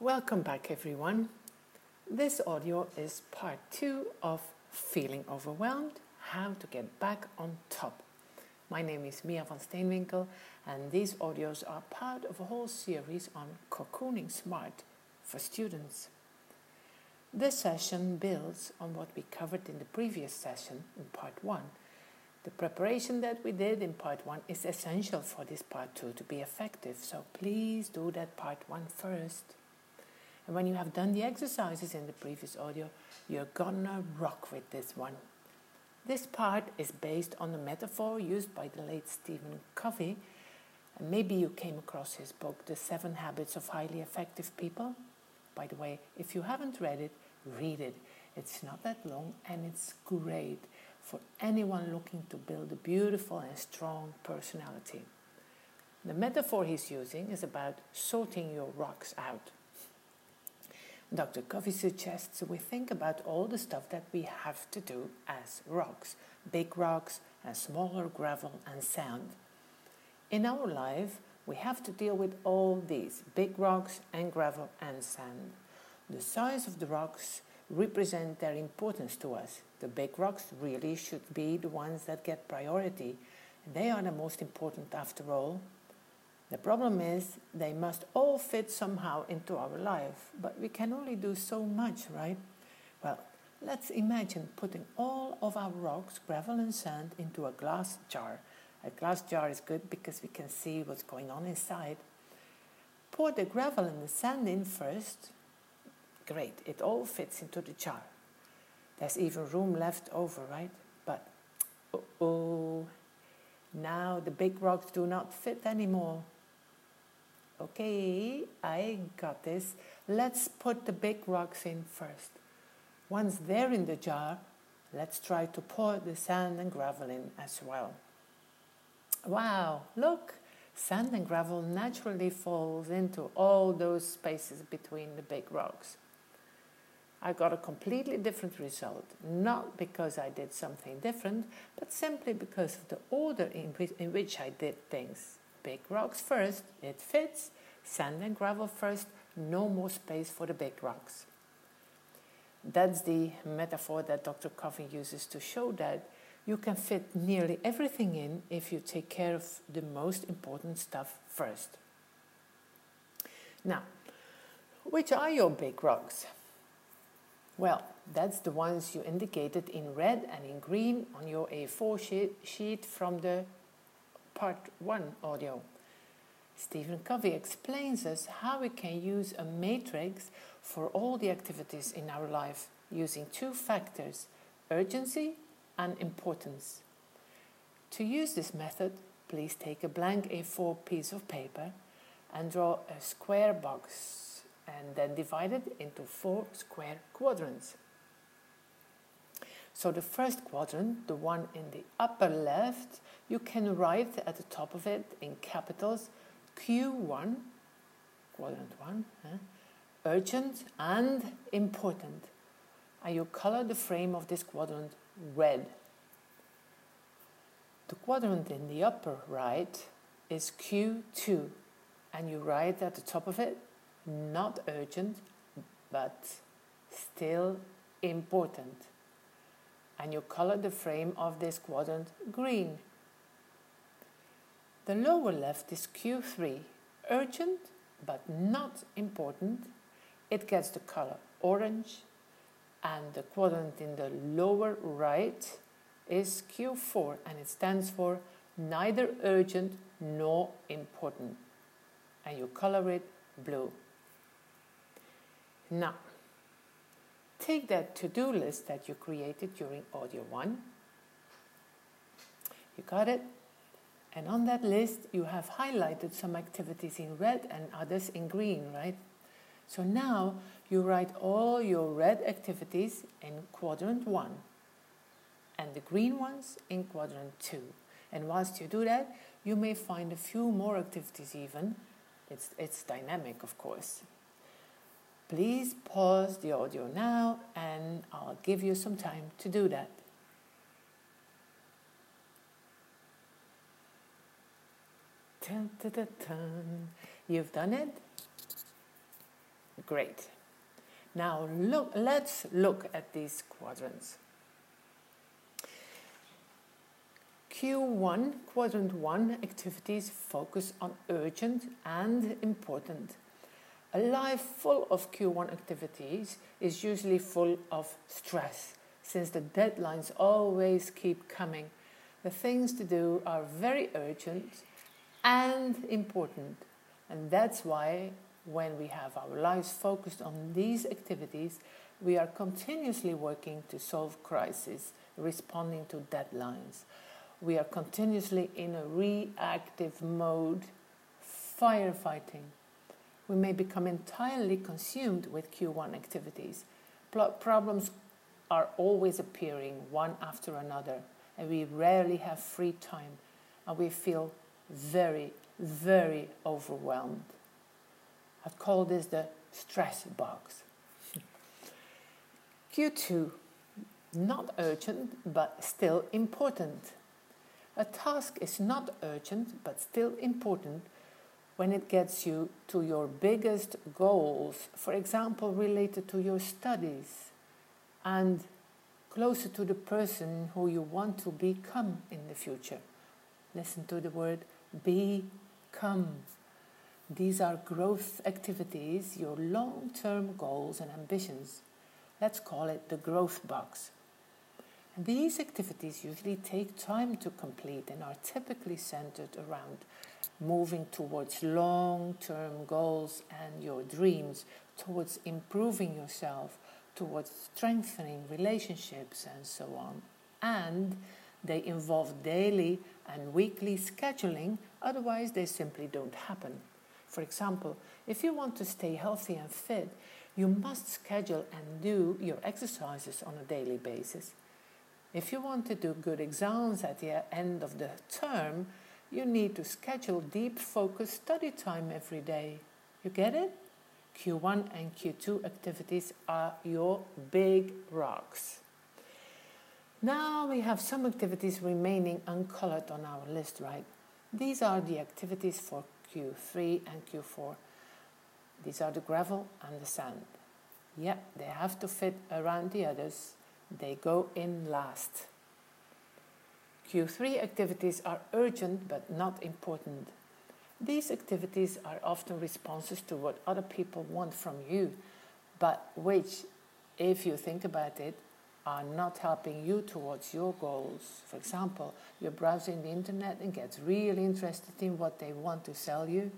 Welcome back, everyone. This audio is part two of Feeling Overwhelmed How to Get Back on Top. My name is Mia van Steenwinkel, and these audios are part of a whole series on cocooning smart for students. This session builds on what we covered in the previous session in part one. The preparation that we did in part one is essential for this part two to be effective, so please do that part one first. And when you have done the exercises in the previous audio, you're gonna rock with this one. This part is based on the metaphor used by the late Stephen Covey. And maybe you came across his book, The Seven Habits of Highly Effective People. By the way, if you haven't read it, read it. It's not that long and it's great for anyone looking to build a beautiful and strong personality. The metaphor he's using is about sorting your rocks out. Dr. Covey suggests we think about all the stuff that we have to do as rocks big rocks and smaller gravel and sand. In our life, we have to deal with all these big rocks and gravel and sand. The size of the rocks represent their importance to us. The big rocks really should be the ones that get priority. They are the most important after all. The problem is they must all fit somehow into our life, but we can only do so much, right? Well, let's imagine putting all of our rocks, gravel, and sand into a glass jar. A glass jar is good because we can see what's going on inside. Pour the gravel and the sand in first. Great, it all fits into the jar. There's even room left over, right? But, oh, now the big rocks do not fit anymore. Okay, I got this. Let's put the big rocks in first. Once they're in the jar, let's try to pour the sand and gravel in as well. Wow, look, sand and gravel naturally falls into all those spaces between the big rocks. I got a completely different result, not because I did something different, but simply because of the order in which, I did things big rocks first, it fits. Sand and gravel first, no more space for the big rocks. That's the metaphor that Dr. Covey uses to show that you can fit nearly everything in if you take care of the most important stuff first. Now, which are your big rocks? Well, that's the ones you indicated in red and in green on your A4 sheet, sheet from the part 1 audio. Stephen Covey explains us how we can use a matrix for all the activities in our life using two factors urgency and importance. To use this method, please take a blank A4 piece of paper and draw a square box and then divide it into four square quadrants. So the first quadrant, the one in the upper left, you can write at the top of it in capitals Q1, quadrant 1, eh? urgent and important. And you color the frame of this quadrant red. The quadrant in the upper right is Q2, and you write at the top of it not urgent, but still important and you color the frame of this quadrant green. The lower left is Q3, urgent but not important. It gets the color orange, and the quadrant in the lower right is Q4 and it stands for neither urgent nor important. And you color it blue. Now, take that to-do list that you created during audio 1. You got it? And on that list, you have highlighted some activities in red and others in green, right? So now you write all your red activities in quadrant 1 and the green ones in quadrant 2. And whilst you do that, you may find a few more activities even. It's, it's dynamic, of course. Please pause the audio now and I'll give you some time to do that. Dun, dun, dun, You've done it? Great. Now look, let's look at these quadrants. Q1, quadrant 1 activities focus on urgent and important. A life full of Q1 activities is usually full of stress, since the deadlines always keep coming. The things to do are very urgent and important, and that's why when we have our lives focused on these activities, we are continuously working to solve crises, responding to deadlines we are continuously in a reactive mode, firefighting. We may become entirely consumed with Q1 activities. Problems are always appearing one after another, and we rarely have free time, and we feel very, very overwhelmed. I'd call this the stress box. Q2, not urgent, but still important. A task is not urgent but still important when it gets you to your biggest goals, for example, related to your studies and closer to the person who you want to become in the future. Listen to the word become. These are growth activities, your long term goals and ambitions. Let's call it the growth box. These activities usually take time to complete and are typically centered around moving towards long term goals and your dreams, towards improving yourself, towards strengthening relationships, and so on. And they involve daily and weekly scheduling, otherwise, they simply don't happen. For example, if you want to stay healthy and fit, you must schedule and do your exercises on a daily basis. If you want to do good exams at the end of the term, you need to schedule deep focus study time every day. You get it? Q1 and Q2 activities are your big rocks. Now we have some activities remaining uncolored on our list, right? These are the activities for Q3 and Q4. These are the gravel and the sand. Yep, they have to fit around the others they go in last. Q3 activities are urgent but not important. These activities are often responses to what other people want from you, but which, if you think about it, are not helping you towards your goals. For example, you're browsing the internet and get really interested in what they want to sell you.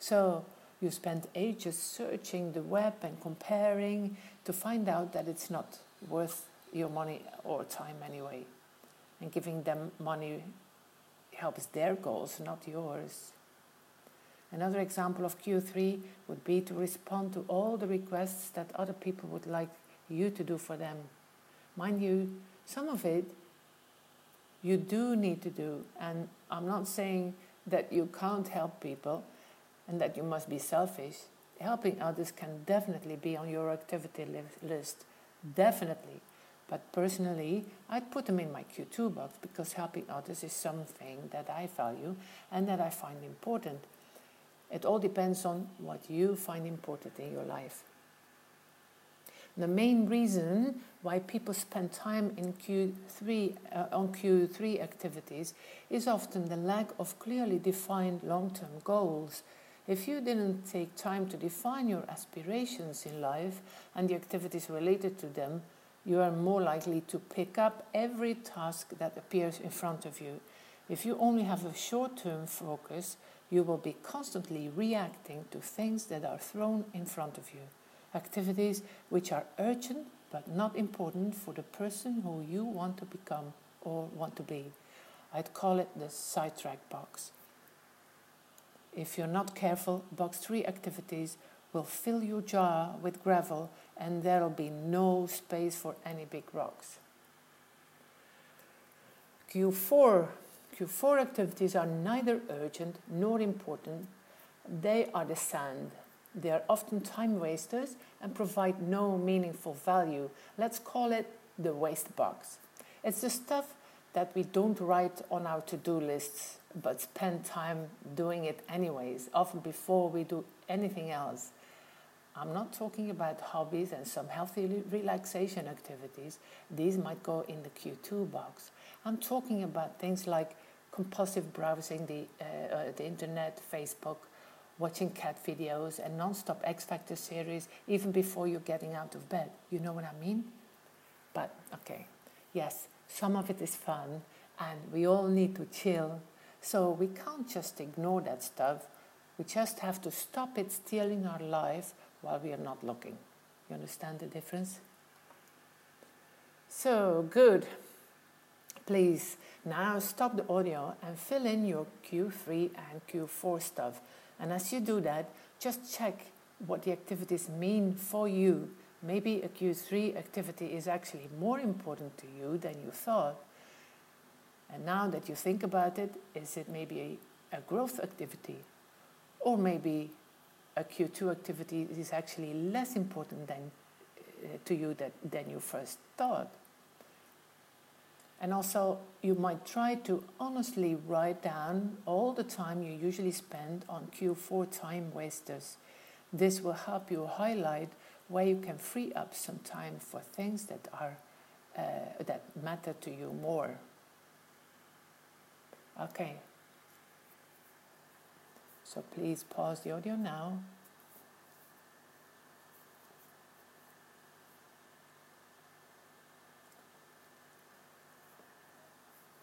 So you spend ages searching the web and comparing to find out that it's not worth your money or time anyway. And giving them money helps their goals, not yours. Another example of Q3 would be to respond to all the requests that other people would like you to do for them. Mind you, some of it you do need to do, and I'm not saying that you can't help people and that you must be selfish. Helping others can definitely be on your activity list, definitely. But personally, I'd put them in my Q2 box because helping others is something that I value and that I find important. It all depends on what you find important in your life. The main reason why people spend time in Q3 uh, on Q3 activities is often the lack of clearly defined long-term goals. If you didn't take time to define your aspirations in life and the activities related to them, you are more likely to pick up every task that appears in front of you. If you only have a short term focus, you will be constantly reacting to things that are thrown in front of you. Activities which are urgent but not important for the person who you want to become or want to be. I'd call it the sidetrack box. If you're not careful, box 3 activities will fill your jar with gravel and there'll be no space for any big rocks. Q4 Q4 activities are neither urgent nor important. They are the sand. They are often time wasters and provide no meaningful value. Let's call it the waste box. It's the stuff that we don't write on our to do lists but spend time doing it anyways, often before we do anything else. I'm not talking about hobbies and some healthy relaxation activities. These might go in the Q2 box. I'm talking about things like compulsive browsing the, uh, uh, the internet, Facebook, watching cat videos, and non stop X Factor series even before you're getting out of bed. You know what I mean? But okay, yes, some of it is fun, and we all need to chill. So we can't just ignore that stuff. We just have to stop it stealing our life while we are not looking. You understand the difference? So, good. Please now stop the audio and fill in your Q3 and Q4 stuff. And as you do that, just check what the activities mean for you. Maybe a Q3 activity is actually more important to you than you thought. And now that you think about it, is it maybe a, a growth activity? Or maybe a Q2 activity is actually less important than, uh, to you that, than you first thought? And also, you might try to honestly write down all the time you usually spend on Q4 time wasters. This will help you highlight where you can free up some time for things that are uh, that matter to you more. Okay. So please pause the audio now.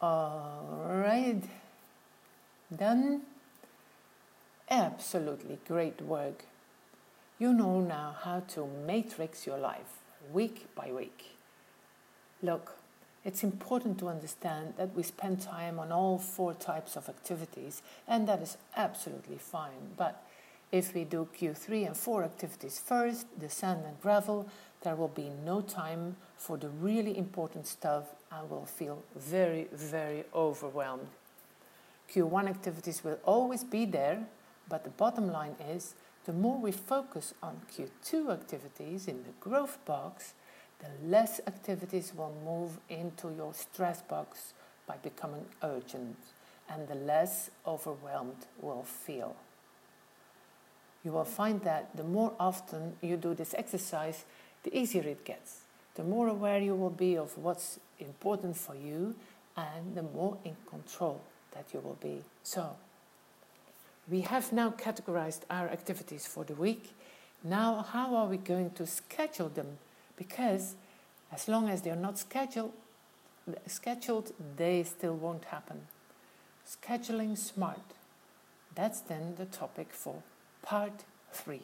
All right, done. Absolutely great work. You know now how to matrix your life week by week. Look, it's important to understand that we spend time on all four types of activities, and that is absolutely fine. But if we do Q3 and 4 activities first, the sand and gravel, there will be no time for the really important stuff and will feel very, very overwhelmed. Q1 activities will always be there, but the bottom line is the more we focus on Q2 activities in the growth box, the less activities will move into your stress box by becoming urgent, and the less overwhelmed will feel. You will find that the more often you do this exercise, the easier it gets. The more aware you will be of what's important for you, and the more in control that you will be. So, we have now categorized our activities for the week. Now, how are we going to schedule them? Because as long as they're not scheduled, scheduled, they still won't happen. Scheduling smart. That's then the topic for part three.